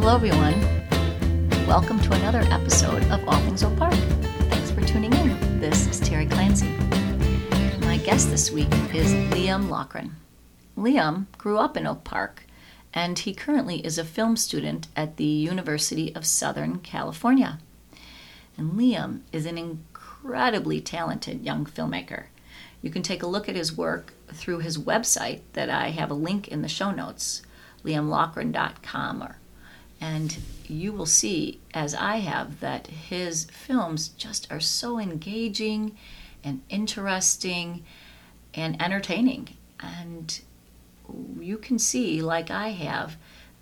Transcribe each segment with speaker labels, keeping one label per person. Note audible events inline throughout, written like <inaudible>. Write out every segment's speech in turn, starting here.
Speaker 1: Hello, everyone. Welcome to another episode of All Things Oak Park. Thanks for tuning in. This is Terry Clancy. My guest this week is Liam Loughran. Liam grew up in Oak Park and he currently is a film student at the University of Southern California. And Liam is an incredibly talented young filmmaker. You can take a look at his work through his website that I have a link in the show notes, liamloughran.com. Or, and you will see, as I have, that his films just are so engaging and interesting and entertaining. And you can see, like I have,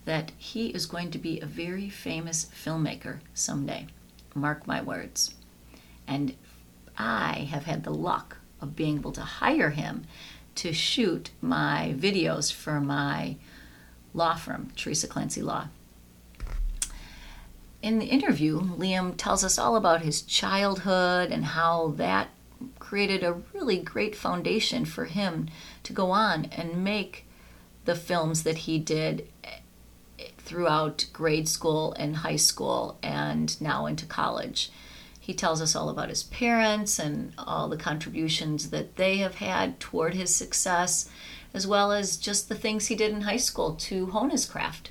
Speaker 1: that he is going to be a very famous filmmaker someday. Mark my words. And I have had the luck of being able to hire him to shoot my videos for my law firm, Teresa Clancy Law. In the interview, Liam tells us all about his childhood and how that created a really great foundation for him to go on and make the films that he did throughout grade school and high school and now into college. He tells us all about his parents and all the contributions that they have had toward his success, as well as just the things he did in high school to hone his craft.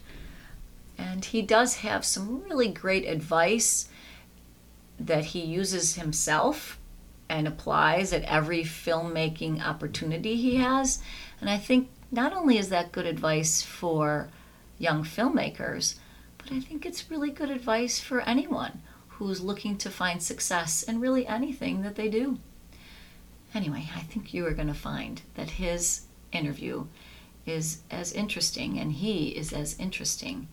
Speaker 1: And he does have some really great advice that he uses himself and applies at every filmmaking opportunity he has. And I think not only is that good advice for young filmmakers, but I think it's really good advice for anyone who's looking to find success in really anything that they do. Anyway, I think you are going to find that his interview is as interesting and he is as interesting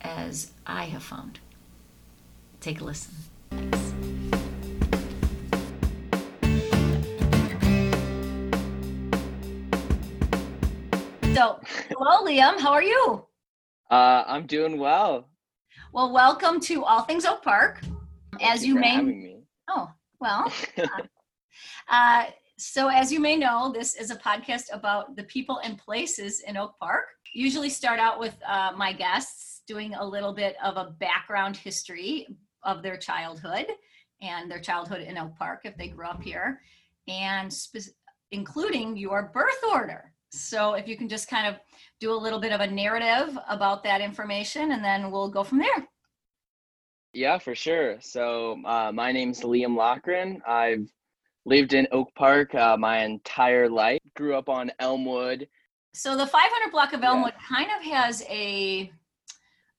Speaker 1: as I have found. Take a listen. Thanks. So, hello, Liam. How are you?
Speaker 2: Uh, I'm doing well.
Speaker 1: Well, welcome to All Things Oak Park. As you may, oh well. uh, <laughs> uh, so, as you may know, this is a podcast about the people and places in Oak Park. Usually, start out with uh, my guests doing a little bit of a background history of their childhood and their childhood in Oak Park if they grew up here, and spe- including your birth order. So if you can just kind of do a little bit of a narrative about that information and then we'll go from there.
Speaker 2: Yeah, for sure. So uh, my name's Liam Loughran. I've lived in Oak Park uh, my entire life. Grew up on Elmwood.
Speaker 1: So the 500 block of Elmwood yeah. kind of has a,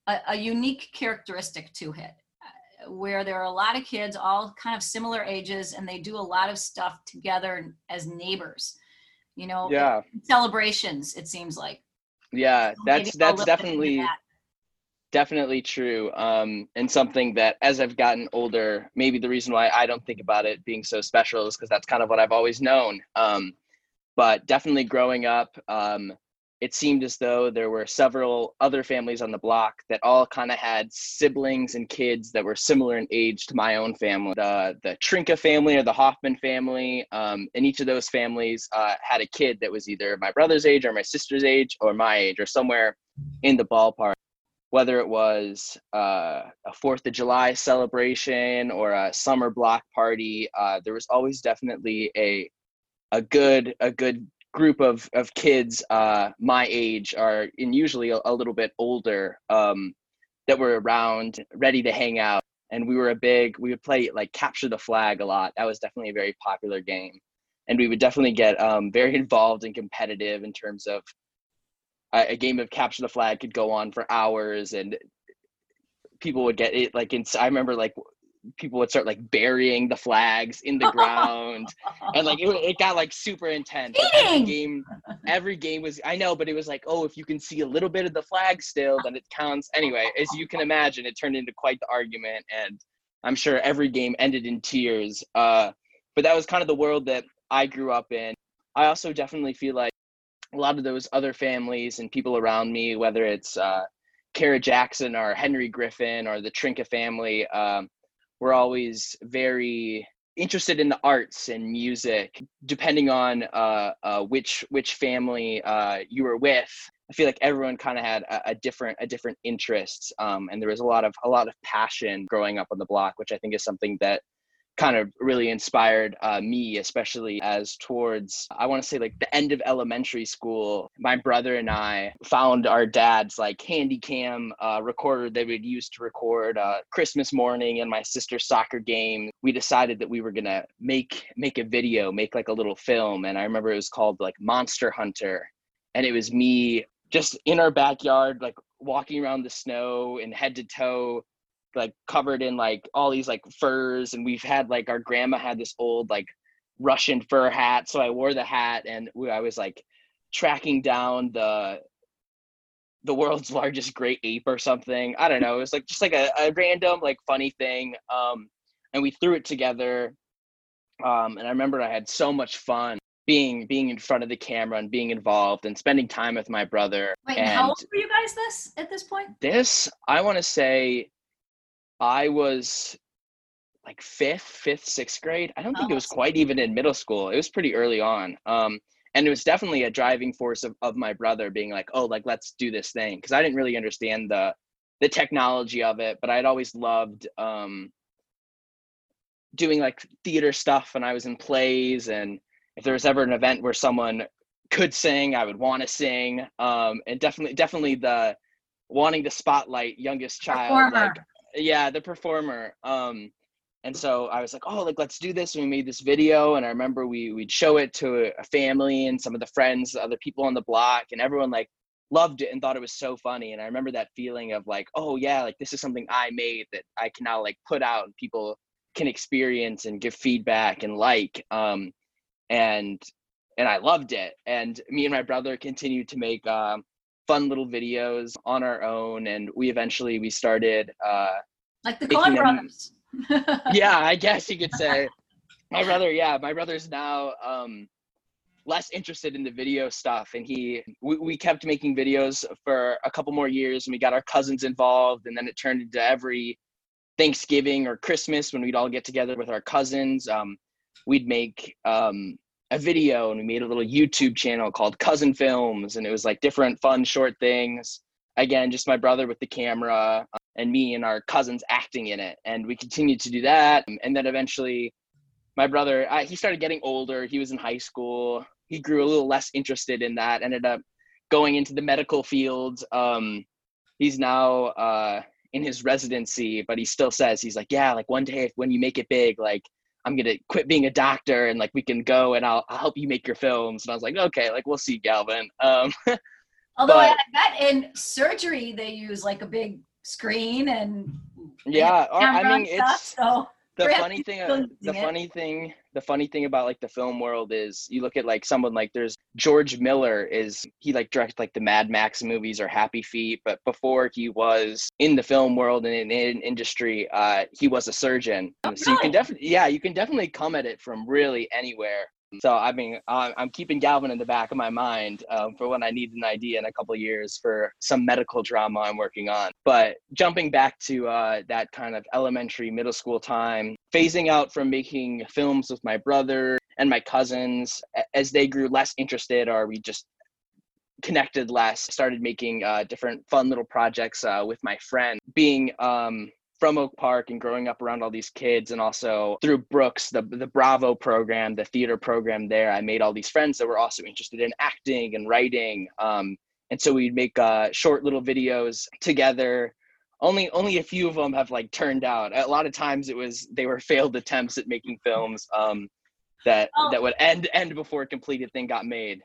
Speaker 1: a, a unique characteristic to it uh, where there are a lot of kids all kind of similar ages and they do a lot of stuff together as neighbors you know
Speaker 2: yeah
Speaker 1: celebrations it seems like
Speaker 2: yeah so that's that's definitely that. definitely true um and something that as i've gotten older maybe the reason why i don't think about it being so special is because that's kind of what i've always known um but definitely growing up um it seemed as though there were several other families on the block that all kind of had siblings and kids that were similar in age to my own family. The the Trinka family or the Hoffman family, um, and each of those families uh, had a kid that was either my brother's age or my sister's age or my age or somewhere in the ballpark. Whether it was uh, a Fourth of July celebration or a summer block party, uh, there was always definitely a a good a good group of of kids uh, my age are and usually a, a little bit older um, that were around ready to hang out. And we were a big we would play like capture the flag a lot. That was definitely a very popular game. And we would definitely get um, very <laughs> involved and competitive in terms of a, game of capture the flag could go on for hours and people would get it like in, i remember like people would start like burying the flags in the ground. <laughs> And like it, it got like super intense. Like, every game every game was i know but it was like oh if you can see a little bit of the flag still then it counts. Anyway as you can imagine it turned into quite the argument and i'm sure every game ended in tears. Uh, but that was kind of the world that i grew up in. I also definitely feel like a lot of those other families and people around me whether it's uh, Kara Jackson or Henry Griffin or the Trinka family um, were always very interested in the arts and music. Depending on uh, uh, which which family uh, you were with, I feel like everyone kind of had a, a, different a different interests, um, and there was a lot of a lot of passion growing up on the block, which I think is something that kind of really inspired uh, me, especially as towards, I want to say like the end of elementary school, my brother and I found our dad's like handy cam uh, recorder that we'd use to record uh, Christmas morning and my sister's soccer game. We decided that we were going to make, make a video, make like a little film. And I remember it was called like Monster Hunter. And it was me just in our backyard, like walking around the snow and head to toe like covered in like all these like furs and we've had like our grandma had this old like russian fur hat so i wore the hat and we, i was like tracking down the the world's <laughs> largest great ape or something. I don't know it was like just like a, a random like funny thing um and we threw it together um and i remember i had so much fun being being in front of the camera and being involved and spending time with my brother
Speaker 1: Wait,
Speaker 2: and
Speaker 1: how old were you guys this at this point?
Speaker 2: This i want to say I was like fifth, fifth, sixth grade. I don't think oh, it was quite even in middle school. It was pretty early on. Um, and it was definitely a driving force of, of my brother being like, oh, like let's do this thing. Cause I didn't really understand the the technology of it, but I'd always loved um doing like theater stuff and I was in plays and if there was ever an event where someone could sing, I would want to sing. Um and definitely definitely the wanting to spotlight youngest child Performer. like yeah the performer um and so i was like oh like let's do this and we made this video and i remember we we'd show it to a family and some of the friends other people on the block and everyone like loved it and thought it was so funny and i remember that feeling of like oh yeah like this is something i made that i can now like put out and people can experience and give feedback and like um and and i loved it and me and my brother continued to make um fun little videos on our own and we eventually we started uh
Speaker 1: like the Coen brothers. <laughs>
Speaker 2: Yeah i guess you could say. My brother yeah my brother's now um less interested in the video stuff and he we, we kept making videos for a couple more years and we got our cousins involved and then it turned into every thanksgiving or christmas when we'd all get together with our cousins. Um, we'd make um, a video and we made a little YouTube channel called Cousin Films and it was like different fun short things. Again, just my brother with the camera uh, and me and our cousins acting in it. And we continued to do that. And then eventually my brother, I, he started getting older. He was in high school. He grew a little less interested in that, ended up going into the medical field. Um, he's now uh, in his residency, but he still says, he's like, yeah, like one day when you make it big, like I'm gonna quit being a doctor and like we can go and I'll, I'll help you make your films. And I was like, okay, like we'll see, Galvin. Um, <laughs>
Speaker 1: Although but, I bet in surgery they use like a big screen and
Speaker 2: yeah, or, I mean it's so the funny thing uh, the funny thing the funny thing about like the film world is you look at like someone like there's george miller is he like directed like the mad max movies or happy feet but before he was in the film world and in, in industry uh he was a surgeon. Oh, so you can definitely yeah you can definitely come at it from really anywhere so I mean, I'm keeping Galvin in the back of my mind um, for when I need an idea in a couple years for some medical drama I'm working on. But jumping back to uh, that kind of elementary, middle school time, phasing out from making films with my brother and my cousins as they grew less interested, or we just connected less started making uh, different fun little projects uh, with my friend being um, from Oak Park and growing up around all these kids, and also through Brooks, the the Bravo program, the theater program there, I made all these friends that were also interested in acting and writing. Um, and so we'd make uh, short little videos together. Only only a few of them have like turned out. A lot of times it was they were failed attempts at making films um, that oh. that would end end before a completed thing got made.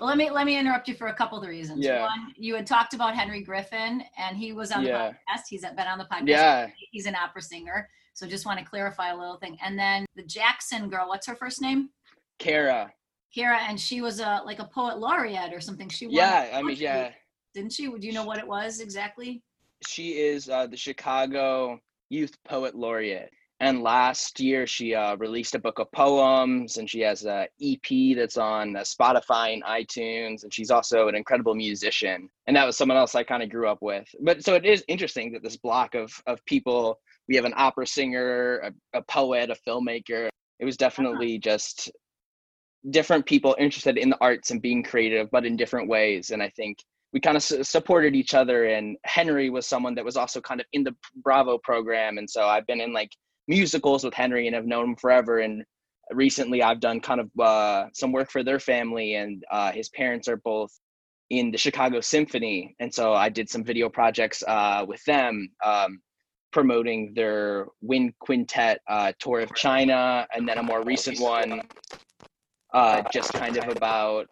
Speaker 1: Well, let me let me interrupt you for a couple of reasons. Yeah. One, you had talked about Henry Griffin, and he was on the yeah. podcast. He's been on the podcast. Yeah. He's an opera singer. So just want to clarify a little thing. And then the Jackson girl, what's her first name?
Speaker 2: Kara.
Speaker 1: Kara, and she was a like a poet laureate or something. She
Speaker 2: yeah, I mean, yeah.
Speaker 1: Didn't she? Do you know what it was exactly?
Speaker 2: She is uh, the Chicago Youth Poet Laureate. And last year, she uh, released a book of poems, and she has a EP that's on uh, Spotify and iTunes. And she's also an incredible musician. And that was someone else I kind of grew up with. But so it is interesting that this block of of people, we have an opera singer, a, a poet, a filmmaker. It was definitely just different people interested in the arts and being creative, but in different ways. And I think we kind of su- supported each other. And Henry was someone that was also kind of in the Bravo program. And so I've been in like musicals with Henry and have known him forever. And recently I've done kind of uh, some work for their family, and uh, his parents are both in the Chicago Symphony. And so I did some video projects uh, with them. Um, promoting their wind quintet uh, tour of China, and then a more recent one, uh, just kind of about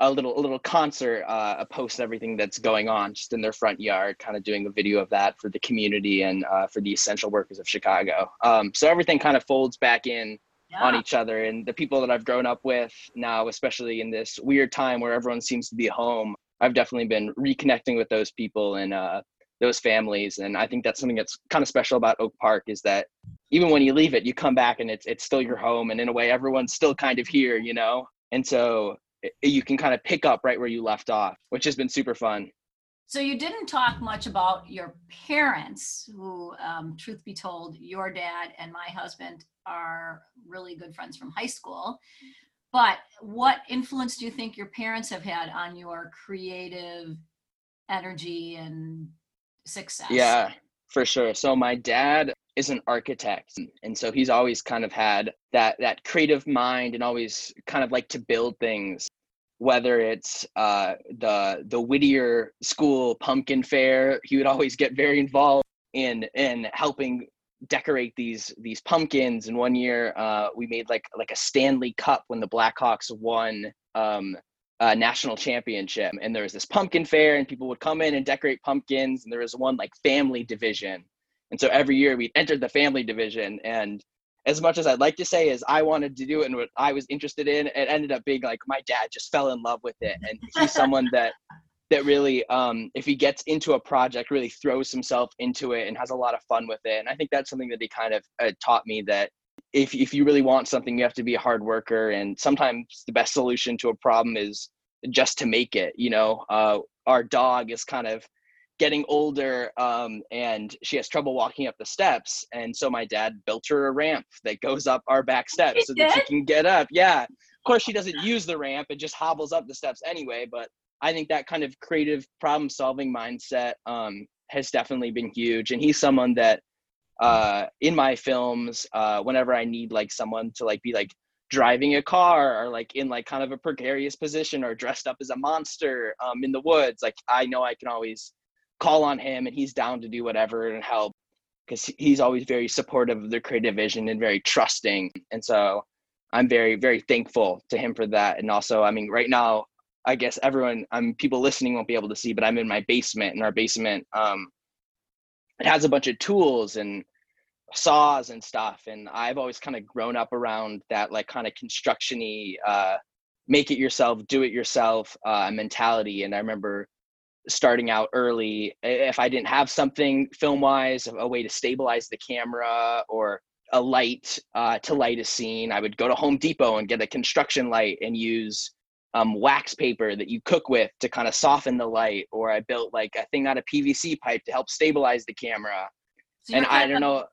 Speaker 2: a little a little concert, uh, a post everything that's going on just in their front yard, kind of doing a video of that for the community and uh, for the essential workers of Chicago. Um, so everything kind of folds back in yeah. on each other, and the people that I've grown up with now, especially in this weird time where everyone seems to be home, I've definitely been reconnecting with those people and uh, those families, and I think that's something that's kind of special about Oak Park is that even when you leave it, you come back and it's it's still your home, and in a way, everyone's still kind of here, you know. And so you can kind of pick up right where you left off, which has been super fun.
Speaker 1: So you didn't talk much about your parents, who, um, truth be told, your dad and my husband are really good friends from high school. But what influence do you think your parents have had on your creative energy and success?
Speaker 2: Yeah, for sure. So my dad is an architect and so he's always kind of had that that creative mind and always kind of like to build things whether it's uh, the the Whittier School Pumpkin Fair, he would always get very involved in in helping decorate these these pumpkins. And one year, uh, we made like like a Stanley Cup when the Blackhawks won um, a national championship. And there was this pumpkin fair, and people would come in and decorate pumpkins. And there was one like family division, and so every year we entered the family division and as much as I'd like to say is I wanted to do it and what I was interested in, it ended up being like my dad just fell in love with it. And he's <laughs> someone that that really um, if he gets into a project really throws himself into it and has a lot of fun with it. And I think that's something that he kind of uh, taught me that if if you really want something, you have to be a hard worker. And sometimes the best solution to a problem is just to make it. You know, uh, our dog is kind of getting older um, and she has trouble walking up the steps and so my dad built her a ramp that goes up our back steps so that she can get up. Yeah. Of course she doesn't use the ramp it just hobbles up the steps anyway but i think that kind of creative problem solving mindset um, has definitely been huge and he's someone that uh, in my films uh, whenever i need like someone to like be like driving a car or like in like kind of a precarious position or dressed up as a monster um, in the woods like i know i can always call on him and he's down to do whatever and help because he's always very supportive of their creative vision and very trusting. And so i'm very very thankful to him for that. And also i mean right now i guess everyone i'm people listening won't be able to see but i'm in my basement and our basement um it has a bunch of tools and saws and stuff. And i've always kind of grown up around that like kind of constructiony uh make it yourself do it yourself uh mentality. And i remember starting out early if i didn't have something film wise a way to stabilize the camera or a light uh, to light a scene i would go to home depot and get a construction light and use um, wax paper that you cook with to kind of soften the light or i built like a thing out of pvc pipe to help stabilize the camera. So and i don't know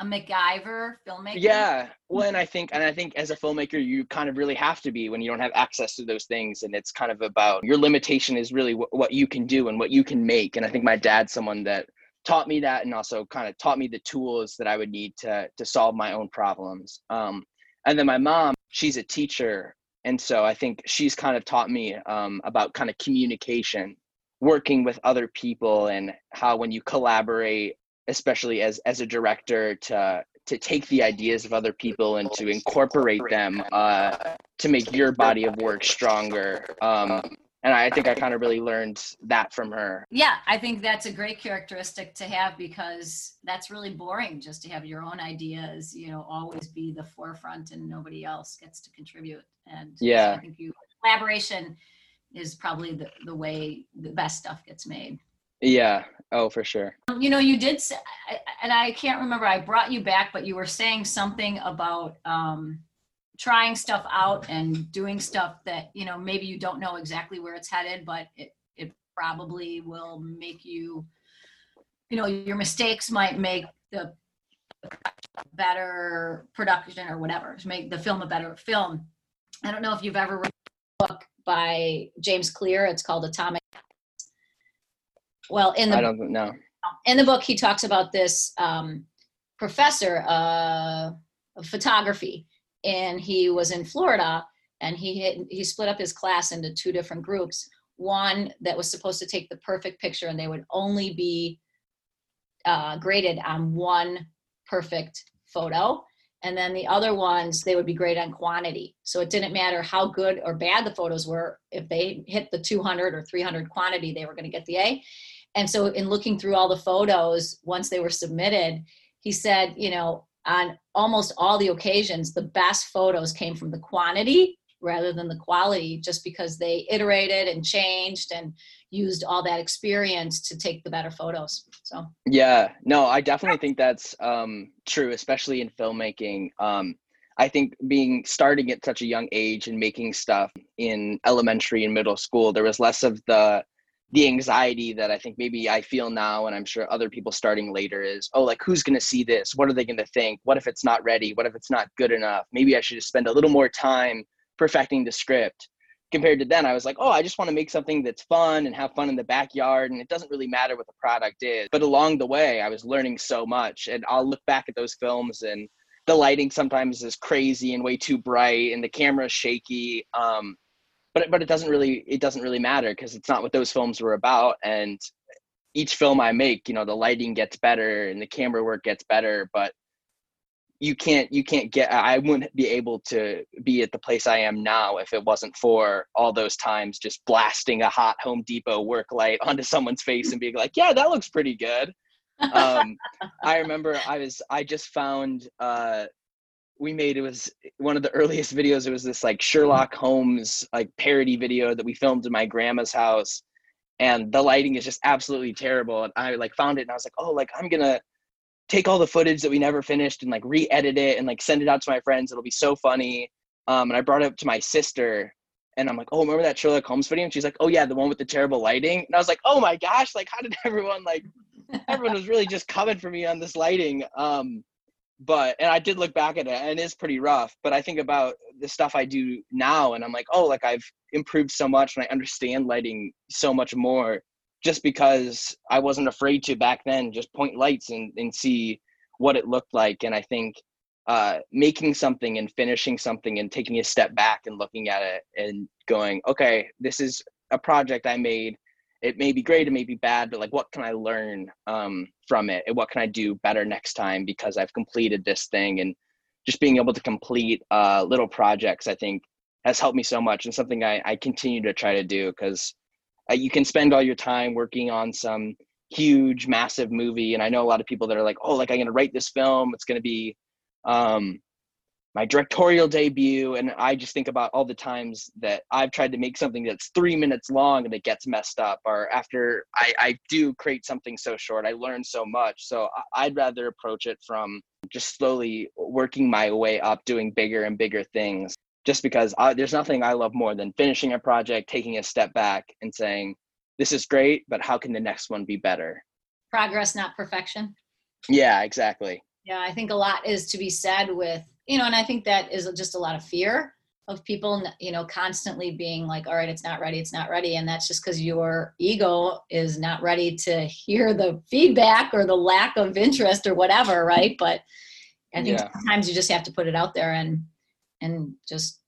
Speaker 1: a MacGyver filmmaker.
Speaker 2: Yeah. Well, and I think, and I think as a filmmaker, you kind of really have to be when you don't have access to those things. And it's kind of about your limitation is really what, what you can do and what you can make. And I think my dad's someone that taught me that and also kind of taught me the tools that I would need to, to solve my own problems. Um, and then my mom, she's a teacher. And so I think she's kind of taught me um, about kind of communication working with other people and how when you collaborate especially as as a director to to take the ideas of other people and to incorporate them uh, to make your body of work stronger um, and I think I kind of really learned that from her.
Speaker 1: Yeah, I think that's a great characteristic to have because that's really boring just to have your own ideas, you know, always be the forefront and nobody else gets to contribute. And
Speaker 2: yeah,
Speaker 1: I think you collaboration is probably the, the way the best stuff gets made.
Speaker 2: Yeah. Oh, for sure.
Speaker 1: You know, you did say, and I can't remember, I brought you back, but you were saying something about, um, trying stuff out and doing stuff that you know maybe you don't know exactly where it's headed but it it probably will make you you know your mistakes might make the better production or whatever to make the film a better film i don't know if you've ever read a book by james clear it's called atomic well in the
Speaker 2: i don't know
Speaker 1: in the book he talks about this um, professor uh, of photography and he was in Florida and he hit, he split up his class into two different groups. One that was supposed to take the perfect picture and they would only be uh, graded on one perfect photo. And then the other ones, they would be graded on quantity. So it didn't matter how good or bad the photos were. If they hit the 200 or 300 quantity, they were going to get the A. And so in looking through all the photos, once they were submitted, he said, you know, on almost all the occasions, the best photos came from the quantity rather than the quality, just because they iterated and changed and used all that experience to take the better photos. So,
Speaker 2: yeah, no, I definitely think that's um, true, especially in filmmaking. Um, I think being starting at such a young age and making stuff in elementary and middle school, there was less of the the anxiety that I think maybe I feel now, and I'm sure other people starting later is, oh, like who's going to see this? What are they going to think? What if it's not ready? What if it's not good enough? Maybe I should just spend a little more time perfecting the script. Compared to then, I was like, oh, I just want to make something that's fun and have fun in the backyard, and it doesn't really matter what the product is. But along the way, I was learning so much, and I'll look back at those films and the lighting sometimes is crazy and way too bright, and the camera shaky. Um, but but it doesn't really it doesn't really matter because it's not what those films were about. And each film i make you know the lighting gets better and the camera work gets better but you can't you can't get i wouldn't be able to be at the place i am now if it wasn't for all those times just blasting a hot home depot work light <laughs> onto someone's face and being like yeah that looks pretty good. <laughs> Um, i remember i was i just found uh, we made it was one of the earliest videos it was this like sherlock holmes like parody video that we filmed in my grandma's house. And the lighting is just absolutely terrible. And i like found it and i was like oh like i'm gonna take all the footage that we never finished and like re-edit it and like send it out to my friends. It'll be so funny. Um, and i brought it up to my sister and i'm like oh remember that sherlock holmes video? And she's like oh yeah the one with the terrible lighting? And i was like oh my gosh like how did <laughs> everyone like everyone was really just coming for me on this lighting. Um but and I did look back at it and it is pretty rough. But I think about the stuff I do now and I'm like, oh, like I've improved so much and I understand lighting so much more just because I wasn't afraid to back then just point lights and, and see what it looked like. And I think uh, making something and finishing something and taking a step back and looking at it and going, okay, this is a project I made it may be great, it may be bad, but like, what can I learn um, from it, and what can I do better next time because I've completed this thing, and just being able to complete uh, little projects, I think, has helped me so much, and something I, I continue to try to do because uh, you can spend all your time working on some huge, massive movie, and I know a lot of people that are like, oh, like I'm gonna write this film, it's gonna be um, my directorial debut and i just think about all the times that i've tried to make something that's three minutes long and it gets messed up or after i, I do create something so short i learn so much. So i'd rather approach it from just slowly working my way up doing bigger and bigger things. Just because I, there's nothing i love more than finishing a project taking a step back and saying this is great but how can the next one be better?
Speaker 1: Progress not perfection.
Speaker 2: Yeah exactly.
Speaker 1: Yeah i think a lot is to be said with you know, and I think that is just a lot of fear of people, you know, constantly being like, all right, it's not ready, it's not ready. And that's just because your ego is not ready to hear the feedback or the lack of interest or whatever, right? But I think yeah. sometimes you just have to put it out there and and just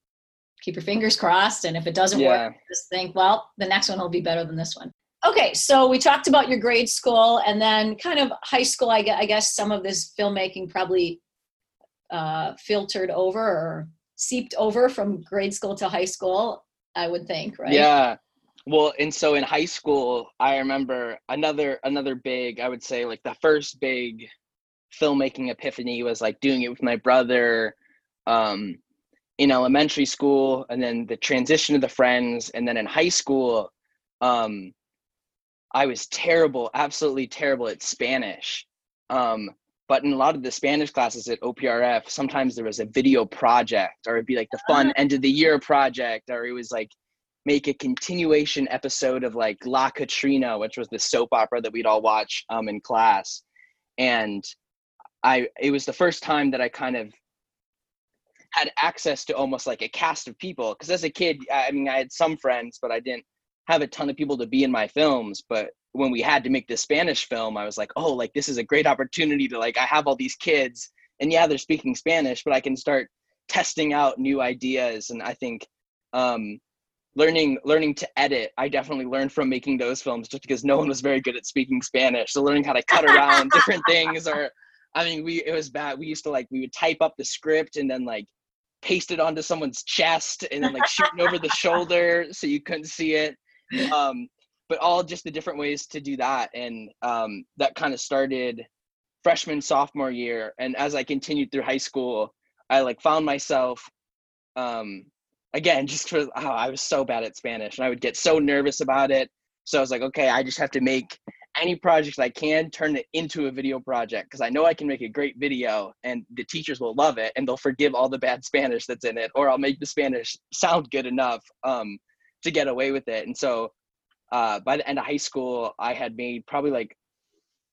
Speaker 1: keep your fingers crossed. And if it doesn't yeah. work, just think, well, the next one will be better than this one. Okay, so we talked about your grade school and then kind of high school. I guess some of this filmmaking probably uh, filtered over or seeped over from grade school to high school i would think right
Speaker 2: yeah well, and so in high school, I remember another another big, I would say like the first big filmmaking epiphany was like doing it with my brother um, in elementary school, and then the transition to the friends, and then in high school, um, I was terrible, absolutely terrible at Spanish. Um, but in a lot of the Spanish classes at OPRF, sometimes there was a video project, or it'd be like the fun end of the year project, or it was like make a continuation episode of like La Catrina, which was the soap opera that we'd all watch um, in class. And I, it was the first time that I kind of had access to almost like a cast of people. Because as a kid, I mean, I had some friends, but I didn't have a ton of people to be in my films. But when we had to make the Spanish film, I was like, oh, like this is a great opportunity to like, I have all these kids, and yeah, they're speaking Spanish, but I can start testing out new ideas. And I think um, learning learning to edit i definitely learned from making those films just because no one was very good at speaking spanish. So learning how to cut around <laughs> different things or i mean we it was bad. We used to like we would type up the script and then like paste it onto someone's chest and then like shooting over the shoulder so you couldn't see it. Um but all just the different ways to do that and um that kind of started freshman sophomore year and as i continued through high school i like found myself um again, <laughs> just for oh, I was so bad at Spanish and I would get so nervous about it. So I was like, okay, I just have to make any project I can turn it into a video project because I know I can make a great video and the teachers will love it and they'll forgive all the bad <laughs> Spanish that's in it, or I'll make the Spanish sound good enough um, to get away with it. And so uh, by the end of high school, I had made probably like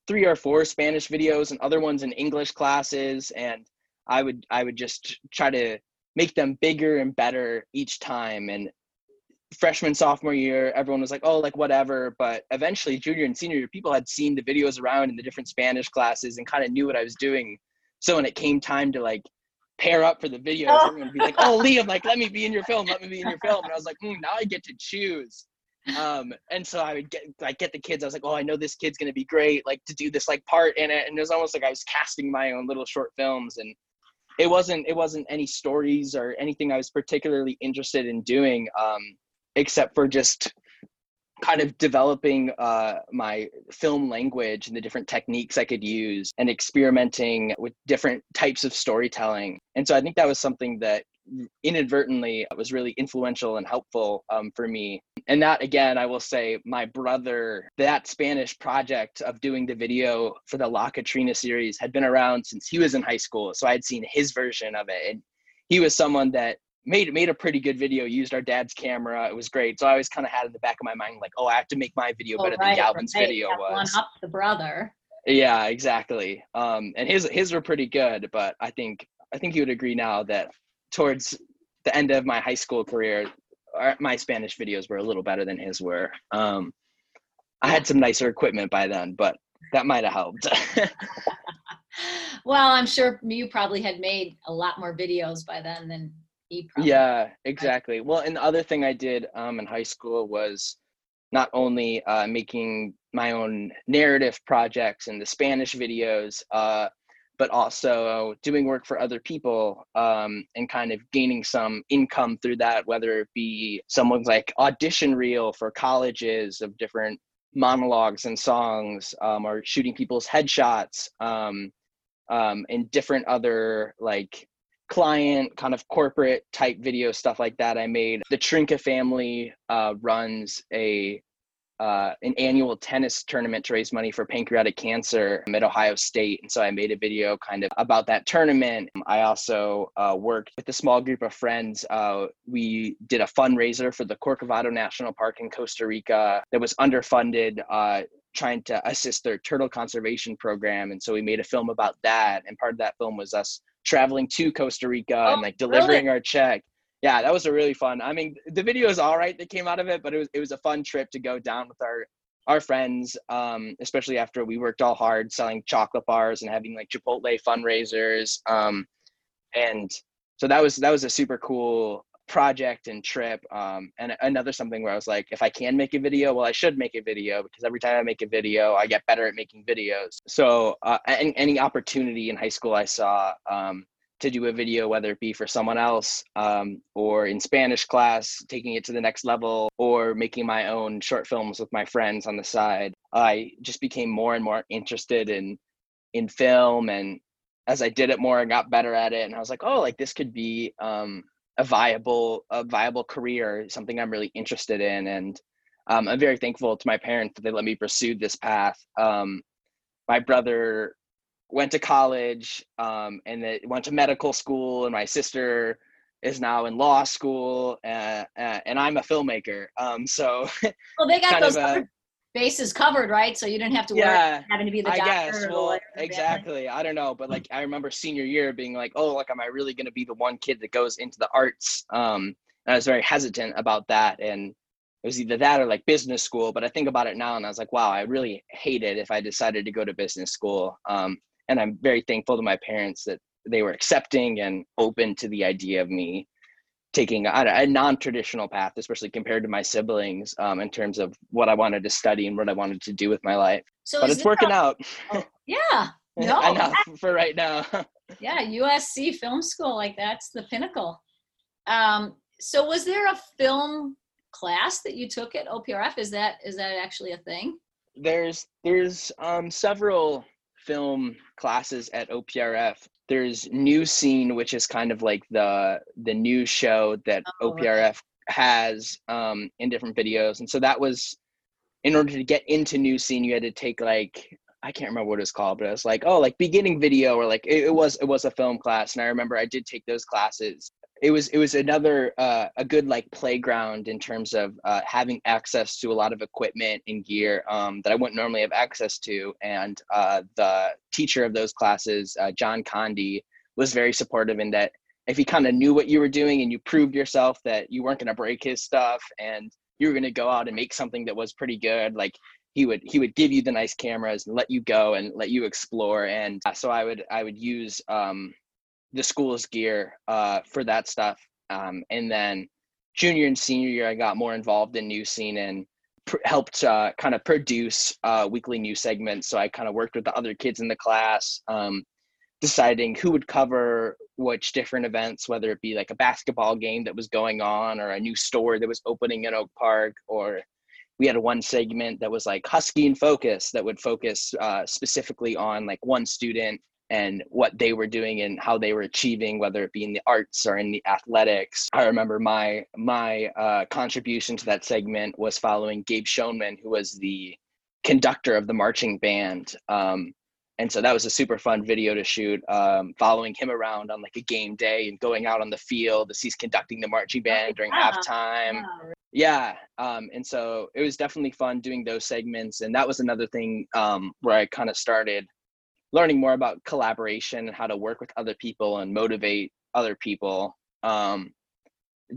Speaker 2: three or four Spanish videos and other ones in English classes, and I would I would just try to make them bigger and better each time. And freshman, sophomore year, everyone was like, oh, like whatever. But eventually, junior and senior year, people had seen the videos around in the different Spanish classes and kind of knew what I was doing. So when it came time to like pair up for the videos, everyone would be like, oh, <laughs> Liam, like, let me be in your film, let me be in your film. And I was like, mm, now I get to choose. Um, and so I would get like get the kids. I was like, oh, I know this kid's gonna be great, like to do this like part in it. And it was almost like I was casting my own little short films. And it wasn't it wasn't any stories or anything I was particularly interested in doing, um, except for just kind of developing uh, my film language and the different techniques I could use and experimenting with different types of storytelling. And so I think that was something that inadvertently was really influential and helpful um, for me. And that, again, I will say, my brother, that Spanish project of doing the video for the La Catrina series had been around since he was in high school. So I had seen his version of it. And he was someone that made made a pretty good video used our dad's camera it was great so i always kind of had in the back of my mind like oh i have to make my video oh, better right, than galvin's right. video was
Speaker 1: one up the brother
Speaker 2: yeah exactly um and his his were pretty good but i think i think you would agree now that towards the end of my high school career, my Spanish videos were a little better than his were. Um, I had some nicer equipment by then, but that might have helped. <laughs>
Speaker 1: well, I'm sure you probably had made a lot more videos by then than he probably.
Speaker 2: Yeah, exactly. Well, and the other thing I did um, in high school was not only uh, making my own narrative projects and the Spanish videos, uh, but also doing work for other people um, and kind of gaining some income through that, whether it be someone's like audition reel for colleges of different monologues and songs, um, or shooting people's headshots, um, um, and different other like client kind of corporate type video stuff like that. I made the Trinka family uh, runs a uh, an annual tennis tournament to raise money for pancreatic cancer at Ohio State. And so I made a video kind of about that tournament. I also uh, worked with a small group of friends. Uh, we did a fundraiser for the Corcovado National Park in Costa Rica that was underfunded. Uh, trying to assist their turtle conservation program and so we made a film about that and part of that film was us traveling to costa rica oh, and like delivering really? our check yeah, that was a really fun. I mean, the video is all right that came out of it, but it was it was a fun trip to go down with our our friends, um, especially after we worked all hard selling chocolate bars and having like Chipotle fundraisers. Um, and so that was that was a super cool project and trip. Um, and another something where I was like, if I can make a video, well, I should make a video because every time I make a video, I get better at making videos. So uh, any, any opportunity in high school I saw um, to do a video, whether it be for someone else um, or in Spanish class, taking it to the next level, or making my own short films with my friends on the side. I just became more and more interested in in film, and as I did it more, I got better at it, and I was like, oh, like this could be um, a viable a viable career, something I'm really interested in, and um, I'm very thankful to my parents that they let me pursue this path. Um, my brother went to college um, and then went to medical school and my sister is now in law school uh, uh, and i'm a filmmaker. Um, so <laughs>
Speaker 1: well they got those a, bases covered right? So you didn't have to yeah, worry having to be the doctor I guess.
Speaker 2: well exactly. I don't know but like i remember senior year being like oh like am i really going to be the one kid that goes into the arts? Um, and i was very hesitant about that and it was either that or like business school but i think about it now and i was like wow i really hate it if i decided to go to business school. Um, and I'm very thankful to my parents that they were accepting and open to the idea of me taking a, a non-traditional path, especially compared to my siblings, um, in terms of what I wanted to study and what I wanted to do with my life. So but it's working a, out.
Speaker 1: Oh, <laughs> yeah. No,
Speaker 2: Enough <laughs> for right now. <laughs>
Speaker 1: yeah, USC Film School, like that's the pinnacle. Um, so was there a film class that you took at OPRF? Is that is that actually a thing?
Speaker 2: There's there's um, several film classes at OPRF. There's New Scene, which is kind of like the the new show that oh, OPRF has um, in different videos, and so that was in order to get into New Scene, you had to take like I can't remember what it's called, but it was like oh like beginning video or like it, it was it was a film class, and I remember I did take those classes it was it was another uh, a good like playground in terms of uh, having access to a lot of equipment and gear um, that I wouldn't normally have access to. And uh, the teacher of those classes, uh, John Condi, was very supportive in that if he kind of knew what you were doing and you proved yourself that you weren't going to break his stuff and you were going to go out and make something that was pretty good, like he would he would give you the nice cameras and let you go and let you explore. And uh, so I would I would use um, the school's gear uh, for that stuff. Um, and then junior and senior year, I got more involved in new scene and pr- helped uh, kind of produce uh, weekly news segments. So I kind of worked with the other kids in the class, um, deciding who would cover which different events, whether it be like a basketball game that was going on or a new store that was opening in Oak Park or we had one segment that was like husky and focus that would focus uh, specifically on like one student and what they were doing and how they were achieving whether it be in the arts or in the athletics. I remember my my uh, contribution to that segment was following gabe schoenman who was the conductor of the marching band. Um, and so that was a super fun video to shoot um, following him around on like a game day and going out on the field as he's conducting the marching band during yeah. halftime. Yeah. Um, and so it was definitely fun doing those segments. And that was another thing um, where i kind of started learning more about collaboration and how to work with other people and motivate other people um,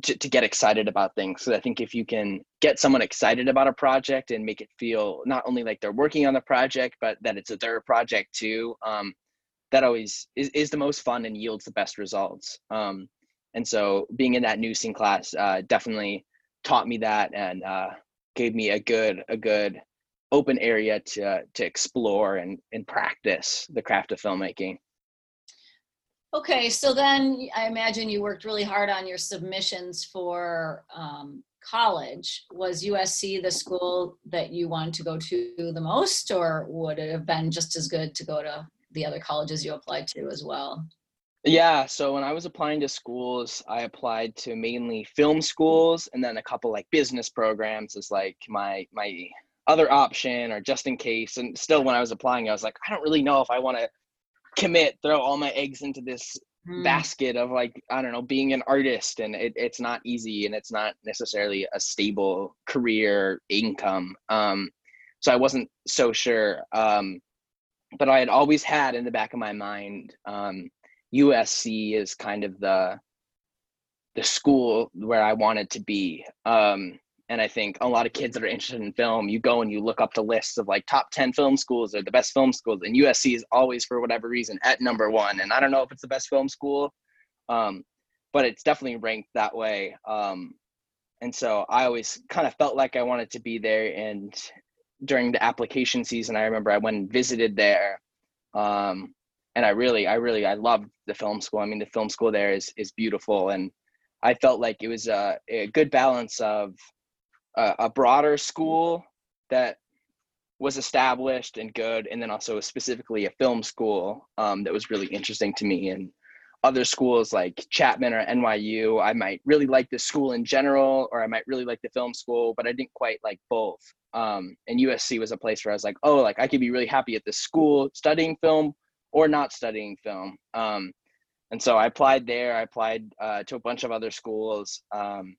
Speaker 2: to, to get excited about things. So I think if you can get someone excited about a project and make it feel not only like they're working on the project, but that it's a their project too, um, that always is, is the most fun and yields the best results. Um, and so being in that new scene class uh, definitely taught me that and uh, gave me a good a good open area to to explore and and practice the craft of filmmaking.
Speaker 1: Okay, so then I imagine you worked really hard on your submissions for um, college. Was USC the school that you wanted to go to the most, or would it have been just as good to go to the other colleges you applied to as well?
Speaker 2: Yeah, so when I was applying to schools, I applied to mainly film schools and then a couple like business programs as like my my other option or just in case. And still, when I was applying, I was like, I don't really know if I want to commit, throw all my eggs into this mm. basket of like, I don't know, being an artist. And it, it's not easy and it's not necessarily a stable career income. Um, so I wasn't so sure. Um, but I had always had in the back of my mind, um, USC is kind of the the school where I wanted to be. Um, and I think a lot of kids that are interested in film, you go and you look up the lists of like top 10 film schools or the best film schools, and USC is always, for whatever reason, at number one. And I don't know if it's the best film school, um, but it's definitely ranked that way. Um, and so I always kind of felt like I wanted to be there. And during the application season, I remember I went and visited there. Um, and I really, I really, I loved the film school. I mean, the film school there is is beautiful, and I felt like it was a, a good balance of a, a broader school that was established and good, and then also specifically a film school um, that was really interesting to me. And other schools like Chapman or NYU, I might really like the school in general, or I might really like the film school, but I didn't quite like both. Um, and USC was a place where I was like, oh, like I could be really happy at this school studying film or not studying film. Um, and so I applied there. I applied uh, to a bunch of other schools. Um,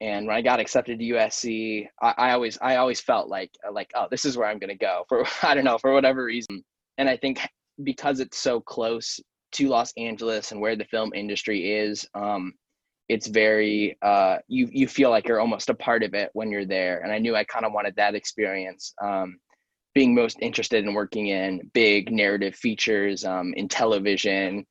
Speaker 2: and when I got accepted to USC, I, I, always I always felt like like oh this is where I'm gonna go <laughs> for I don't know for whatever reason. And I think because it's so close to Los Angeles and where the film industry is, um, it's very uh, you you feel like you're almost a part of it when you're there. And I knew I kind of wanted that experience. Um, being most interested in working in big narrative features um, in television,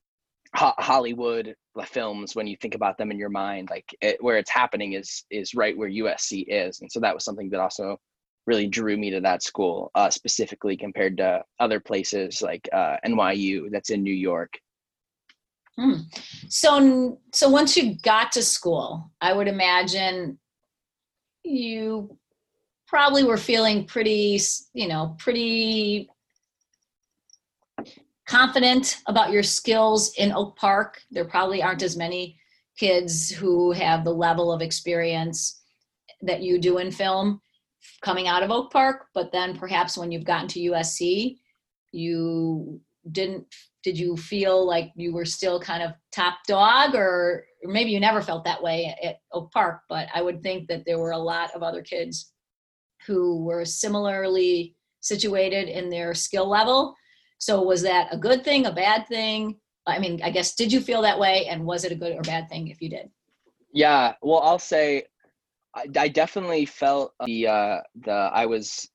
Speaker 2: ho- Hollywood films. When you think about them in your mind, like it, where it's happening is is right where USC is, and so that was something that also really drew me to that school uh, specifically compared to other places like uh, NYU that's in New York.
Speaker 1: Hmm. So, so once you got to school, I would imagine you probably were feeling pretty, you know, pretty confident about your skills in Oak Park. There probably aren't as many kids who have the level of experience that you do in film coming out of Oak Park, but then perhaps when you've gotten to USC, you didn't did you feel like you were still kind of top dog or maybe you never felt that way at Oak Park, but I would think that there were a lot of other kids who were similarly situated in their skill level. So was that a good thing, a bad thing? I mean, I guess did you feel that way and was it a good or bad thing if you did?
Speaker 2: Yeah, well, I'll say I, I definitely felt the uh the I was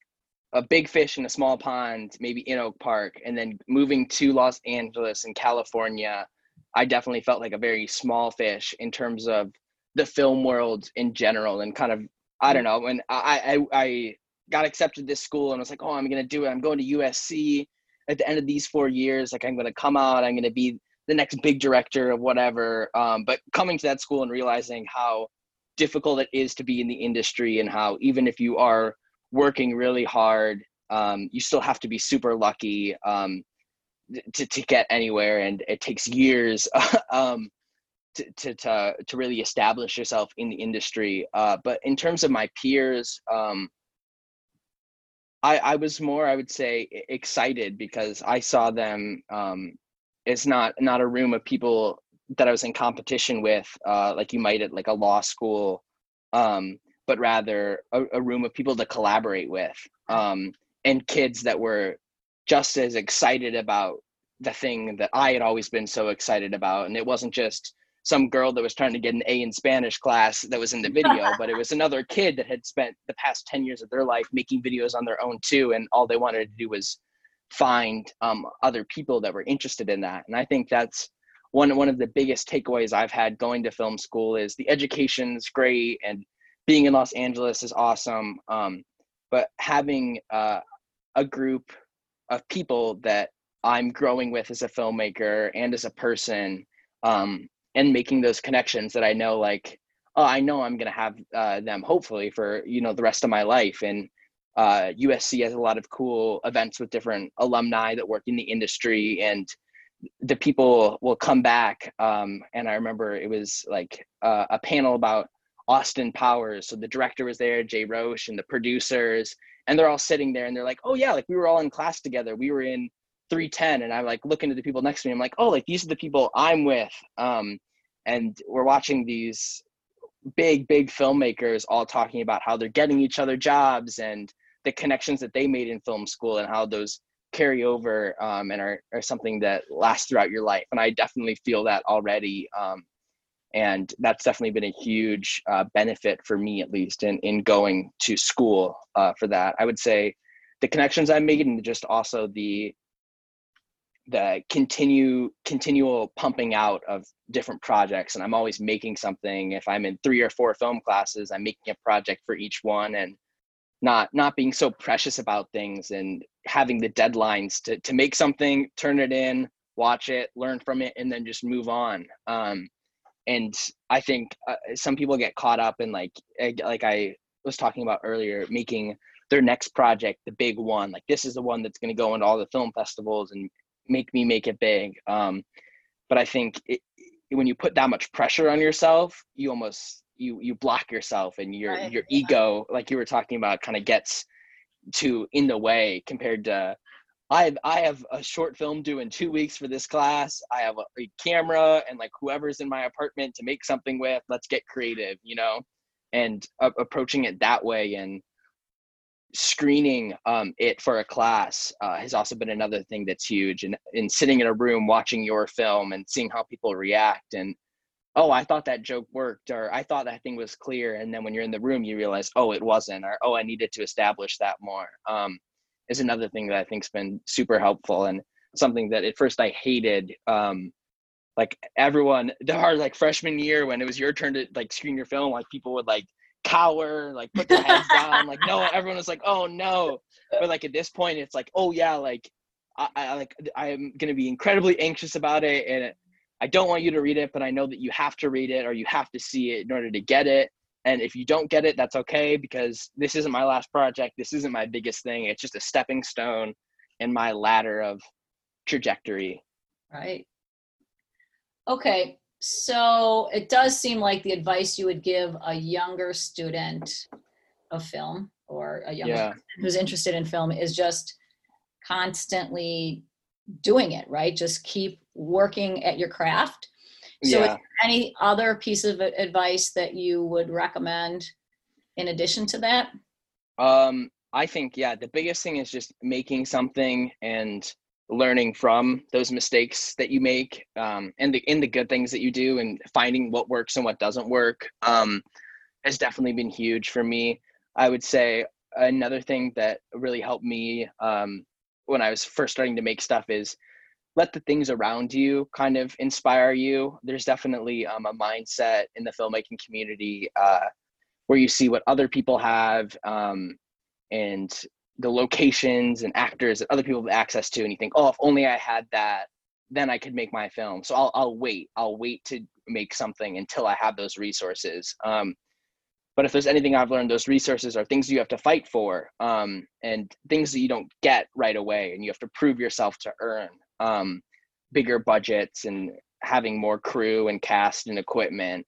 Speaker 2: a big fish in a small pond, maybe in Oak Park, and then moving to Los Angeles and California, I definitely felt like a very small fish in terms of the film world in general and kind of I don't know when I I, I got accepted this school and I was like, oh, I'm gonna do it. I'm going to USC at the end of these four years. Like I'm gonna come out. I'm gonna be the next big director of whatever. Um, but coming to that school and realizing how difficult it is to be in the industry and how even if you are working really hard. Um, you still have to be super lucky um, to, to get anywhere, and it takes years <laughs> um, to, to, to, to, really establish yourself in the industry. Uh, but in terms of my peers, um, I, I was more, I would say, excited because I saw them. Um, it's not not a room of people that I was in competition with, uh, like you might at like a law school. Um, but rather a, a room of people to collaborate with um, and kids that were just as excited about the thing that I had always been so excited about. And it wasn't just some girl that was trying to get an A in Spanish class that was in the video, <laughs> but it was another kid that had spent the past 10 years of their life making videos on their own too. And all they wanted to do was find um, other people that were interested in that. And I think that's one, one of the biggest takeaways I've had going to film school is the education's great and being in Los Angeles is awesome. Um, but having uh, a group of people that I'm growing with as a filmmaker and as a person, um, and making those connections that I know, like, oh, I know I'm gonna have uh, them hopefully for you know the rest of my life. And uh, USC has a lot of cool events with different alumni that work in the industry, and the people will come back. Um, and I remember it was like uh, a panel about Austin Powers. So the director was there, Jay Roach, and the producers, and they're all sitting there and they're like, oh yeah, like we were all in class together. We were in 310, and I'm like looking at the people next to me. I'm like, oh, like these are the people I'm with. Um, and we're watching these big, big filmmakers all talking about how they're getting each other jobs and the connections that they made in film school and how those carry over um, and are, are something that lasts throughout your life. And I definitely feel that already. Um, and that's definitely been a huge uh, benefit for me at least in, in going to school uh, for that i would say the connections i made and just also the the continue continual pumping out of different projects and i'm always making something if i'm in three or four film classes i'm making a project for each one and not not being so precious about things and having the deadlines to, to make something turn it in watch it, learn from it, and then just move on. Um, and I think uh, some people get caught up in like like I was talking about earlier, making their next project the big one. Like this is the one that's going to go into all the film festivals and make me make it big. Um, but I think it, when you put that much pressure on yourself, you almost you you block yourself and your right. your ego, like you were talking about, kind of gets to in the way compared to I have I have a short film due in two weeks for this class. I have a, a, camera and like whoever's in my apartment to make something with. Let's get creative, you know, and uh, approaching it that way and screening um, it for a class uh, has also been another thing that's huge. And in sitting in a room watching your film and seeing how people react and oh, I thought that joke worked or I thought that thing was clear, and then when you're in the room, you realize oh, it wasn't or oh, I needed to establish that more. Um, is another thing that I think's been super helpful and something that at first I hated. Um, like everyone, the hard like freshman year when it was your turn to like screen your film, like people would like cower, like put their heads down, like no, everyone was like, oh no. But like at this point, it's like, oh yeah, like I, I like I'm gonna be incredibly anxious about it, and I don't want you to read it, but I know that you have to read it or you have to see it in order to get it. And if you don't get it, that's okay because this isn't my last project. This isn't my biggest thing. It's just a stepping stone in my ladder of trajectory.
Speaker 1: Right. Okay. So it does seem like the advice you would give a younger student of film or a young yeah. who's interested in film is just constantly doing it, right? Just keep working at your craft so, yeah. any other piece of advice that you would recommend in addition to that?
Speaker 2: Um, I think yeah, the biggest thing is just making something and learning from those mistakes that you make, um, and the in the good things that you do, and finding what works and what doesn't work. Um, has definitely been huge for me. I would say another thing that really helped me um, when I was first starting to make stuff is let the things around you kind of inspire you. There's definitely um, a mindset in the filmmaking community uh, where you see what other people have um, and the locations and actors that other people have access to, and you think, oh, if only I had that, then I could make my film. So I'll I'll wait. I'll wait to make something until I have those resources. Um, but if there's anything I've learned, those resources are things you have to fight for, um, and things that you don't get right away, and you have to prove yourself to earn um, bigger budgets and having more crew and cast and equipment.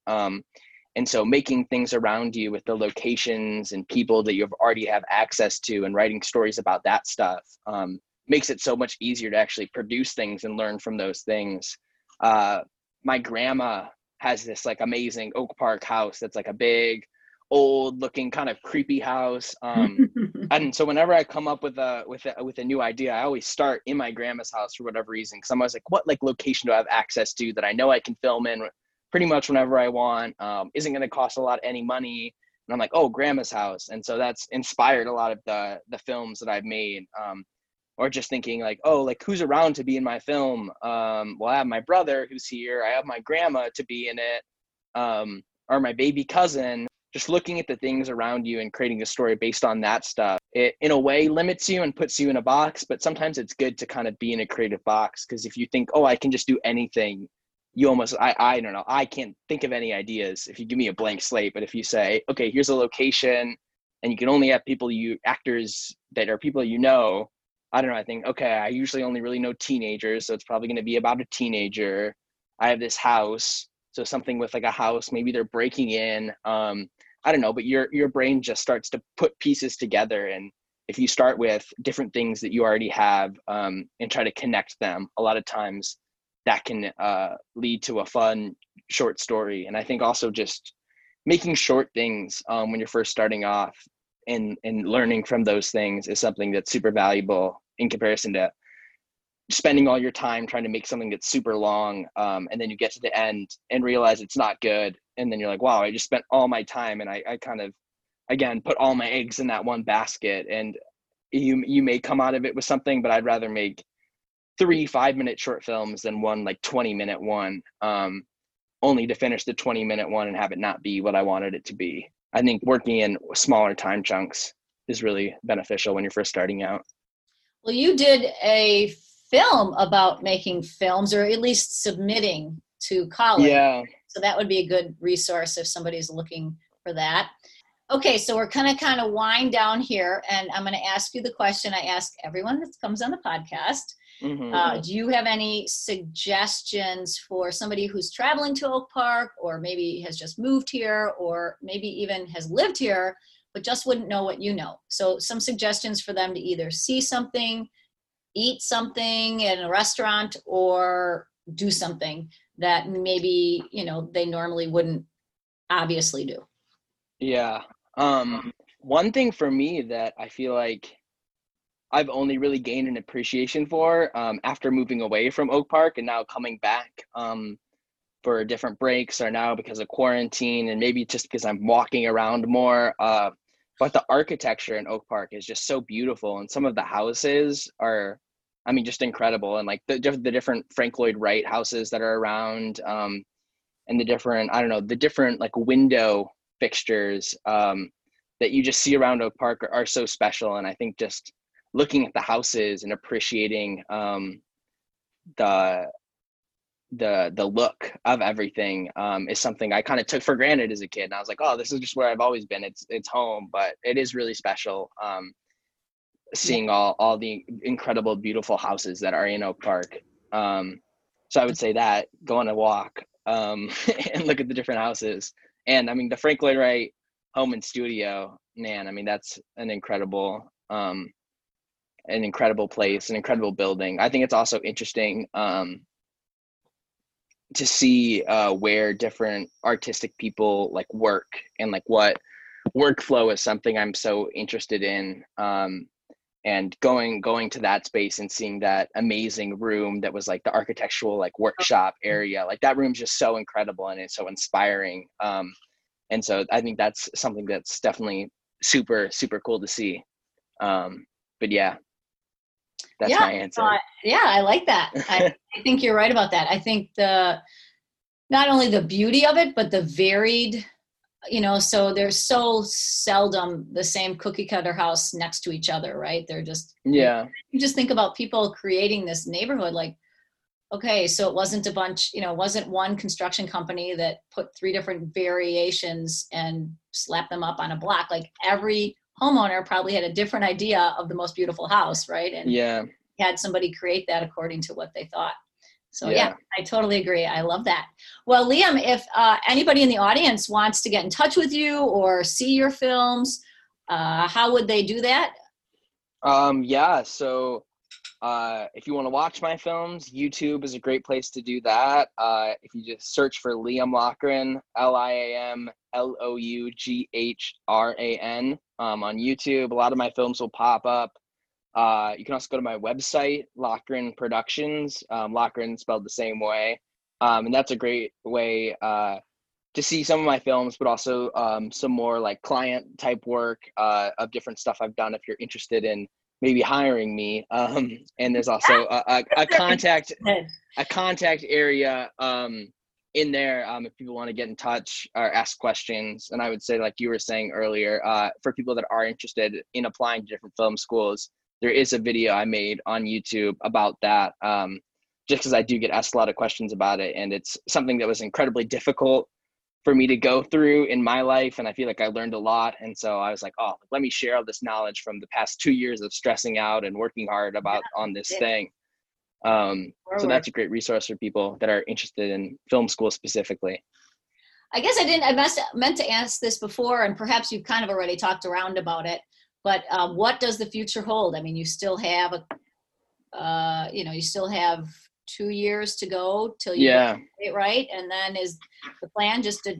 Speaker 2: And so making things around you with the locations and people that you already have access to and writing stories about that stuff um, makes it so much easier to actually produce things and learn from those things. Uh, my grandma has this like amazing Oak Park house that's like a big old looking kind of creepy house um <laughs> and so whenever i come up with a with a with a new idea i always start in my grandma's house for whatever reason because i'm always like what like location do i have access to that i know i can film in pretty much whenever i want um isn't going to cost a lot any money. And i'm like oh grandma's house. And so that's inspired a lot of the the films that i've made um or just thinking like oh like who's around to be in my film? Um well i have my brother who's here. I have my grandma to be in it um or my baby cousin. Just looking at the things around you and creating a story based on that stuff it in a way limits you and puts you in a box but sometimes it's good to kind of be in a creative box because if you think oh i can just do anything you almost I, I don't know i can't think of any ideas if you give me a blank slate but if you say okay here's a location and you can only have people you actors that are people you know i don't know i think okay i usually only really know teenagers so it's probably going to be about a teenager. I have this house so something with like a house maybe they're breaking in um I don't know, but your your brain just starts to put pieces together, and if you start with different things that you already have um, and try to connect them, a lot of times that can uh, lead to a fun short story. And I think also just making short things um, when you're first starting off and and learning from those things is something that's super valuable in comparison to spending all your time trying to make something that's super long um, and then you get to the end and realize it's not good and then you're like wow i just spent all my time and I, I kind of again put all my eggs in that one basket and you you may come out of it with something but i'd rather make three five minute short films than one like 20 minute one um, only to finish the 20 minute one and have it not be what i wanted it to be i think working in smaller time chunks is really beneficial when you're first starting out
Speaker 1: well you did a film about making films or at least submitting to college.
Speaker 2: Yeah.
Speaker 1: So that would be a good resource if somebody's looking for that. Okay, so we're kind of kind of wind down here, and I'm going to ask you the question I ask everyone that comes on the podcast. Mm-hmm. Uh, do you have any suggestions for somebody who's traveling to Oak Park, or maybe has just moved here, or maybe even has lived here, but just wouldn't know what you know? So, some suggestions for them to either see something, eat something in a restaurant, or do something that maybe you know they normally wouldn't obviously do.
Speaker 2: Yeah. Um, one thing for me that I feel like I've only really gained an appreciation for um, after moving away from Oak Park and now coming back um, for different breaks or now because of quarantine and maybe just because I'm walking around more. Uh, but the architecture in Oak Park is just so beautiful, and some of the houses are, I mean, just incredible. And like the the different Frank Lloyd Wright houses that are around, um, and the different I don't know the different like window fixtures um, that you just see around Oak Park are, are, so special. And I think just looking at the houses and appreciating um, the the the look of everything um, is something I kind of took for granted as a kid. And I was like, oh, this is just where I've always been. It's it's home, but it is really special um, seeing all all the incredible, beautiful houses that are in Oak Park. Um, so I would say that go on a walk um, <laughs> and look at the different houses and I mean the Frank Lloyd Wright home and studio, man, I mean that's an incredible um an incredible place, an incredible building. I think it's also interesting um to see uh where different artistic people like work and like what workflow is something I'm so interested in. Um and going going to that space and seeing that amazing room that was like the architectural like workshop area like that room's just so incredible and it's so inspiring um and so i think that's something that's definitely super super cool to see um but yeah that's yeah, my answer. uh,
Speaker 1: yeah i like that. <laughs> I, I think you're right about that. I think the not only the beauty of it but the varied you know so there's so seldom the same cookie cutter house next to each other right? They're just
Speaker 2: yeah.
Speaker 1: you just think about people creating this neighborhood like okay so it wasn't a bunch you know it wasn't one construction company that put three different variations and slapped them up on a block. Like every homeowner probably had a different idea of the most beautiful house right
Speaker 2: and yeah
Speaker 1: had somebody create that according to what they thought so yeah. yeah. I totally agree. I love that. Well, Liam, if uh, anybody in the audience wants to get in touch with you or see your films, uh, how would they do that?
Speaker 2: Um, yeah. So uh, if you want to watch my films, YouTube is a great place to do that. Uh, if you just search for Liam Loughran, L I A M L O U G H R A N um, on YouTube, a lot of my films will pop up. Uh, you can also go to my website, Loughran Productions, um, Loughran spelled the same way. Um, and that's a great way uh, to see some of my films, but also um, some more like client type work uh, of different stuff I've done if you're interested in maybe hiring me. Um, and there's also a, a, a, contact a contact area um, in there um, if people want to get in touch or ask questions. And I would say, like you were saying earlier, uh, for people that are interested in applying to different film schools, there is a video I made on YouTube about that. Um, just because I do get asked a lot of questions about it, and it's something that was incredibly difficult for me to go through in my life, and I feel like I learned a lot. And so I was like, oh, let me share all this knowledge from the past two years of stressing out and working hard about yeah, on this thing. Um, so that's a great resource for people that are interested in film school specifically.
Speaker 1: I guess I didn't. I must meant to ask this before, and perhaps you've kind of already talked around about it. But um, what does the future hold? I mean, you still have a, uh, you know, you still have two years to go till you
Speaker 2: yeah.
Speaker 1: right, and then is the plan just to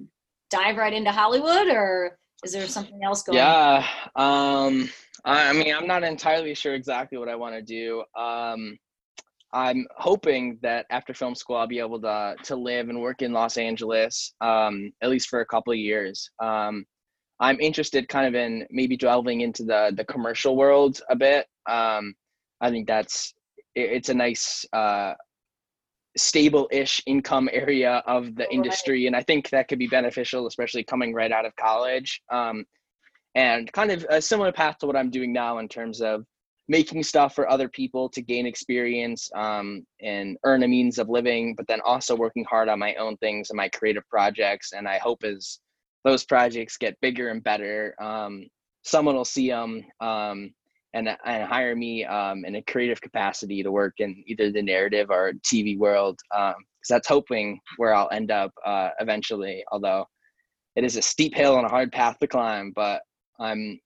Speaker 1: dive right into Hollywood, or is there something else going?
Speaker 2: Yeah, um, I, I mean, I'm not entirely sure exactly what I want to do. Um, I'm hoping that after film school, I'll be able to to live and work in Los Angeles, um, at least for a couple of years. Um, I'm interested kind of in maybe delving into the the commercial world a bit. Um, I think that's it, it's a nice uh, stable-ish income area of the industry, and I think that could be beneficial, especially coming right out of college. Um, and kind of a similar path to what I'm doing now in terms of making stuff for other people to gain experience um, and earn a means of living, but then also working hard on my own things and my creative projects. And I hope as those projects get bigger and better, um, someone will see them um, and, and hire me um, in a creative capacity to work in either the narrative or TV world. Because um, that's hoping where I'll end up uh, eventually, although it is a steep hill and a hard path to climb, but I'm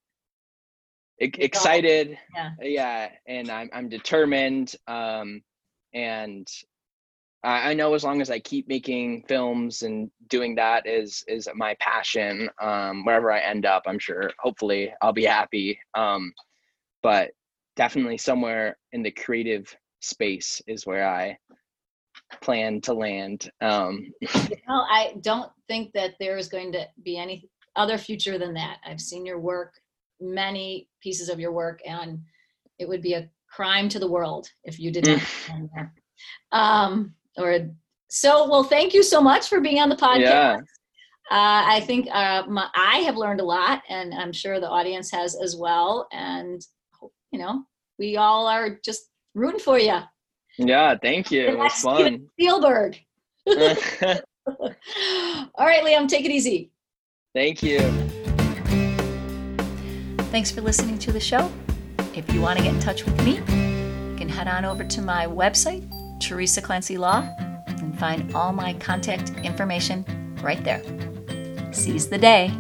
Speaker 2: excited yeah. yeah and i'm, I'm determined um, and I, I, know as long as i keep making films and doing that is is my passion um, wherever i end up i'm sure hopefully i'll be happy um, but definitely somewhere in the creative space is where i plan to land um, <laughs>
Speaker 1: well i don't think that there is going to be any other future than that i've seen your work many pieces of your work, and it would be a crime to the world if you didn't. <laughs> um, or so. Well, thank you so much for being on the podcast. Yeah. Uh, I think uh, my, I have learned a lot, and I'm sure the audience has as well. And you know, we all are just rooting for you.
Speaker 2: Yeah, thank you. It was fun.
Speaker 1: Spielberg. <laughs> all right, Liam, take it easy.
Speaker 2: Thank you.
Speaker 1: Thanks for listening to the show. If you want to get in touch with me, you can head on over to my website, Teresa Clancy Law, and find all my contact information right there. Seize the day.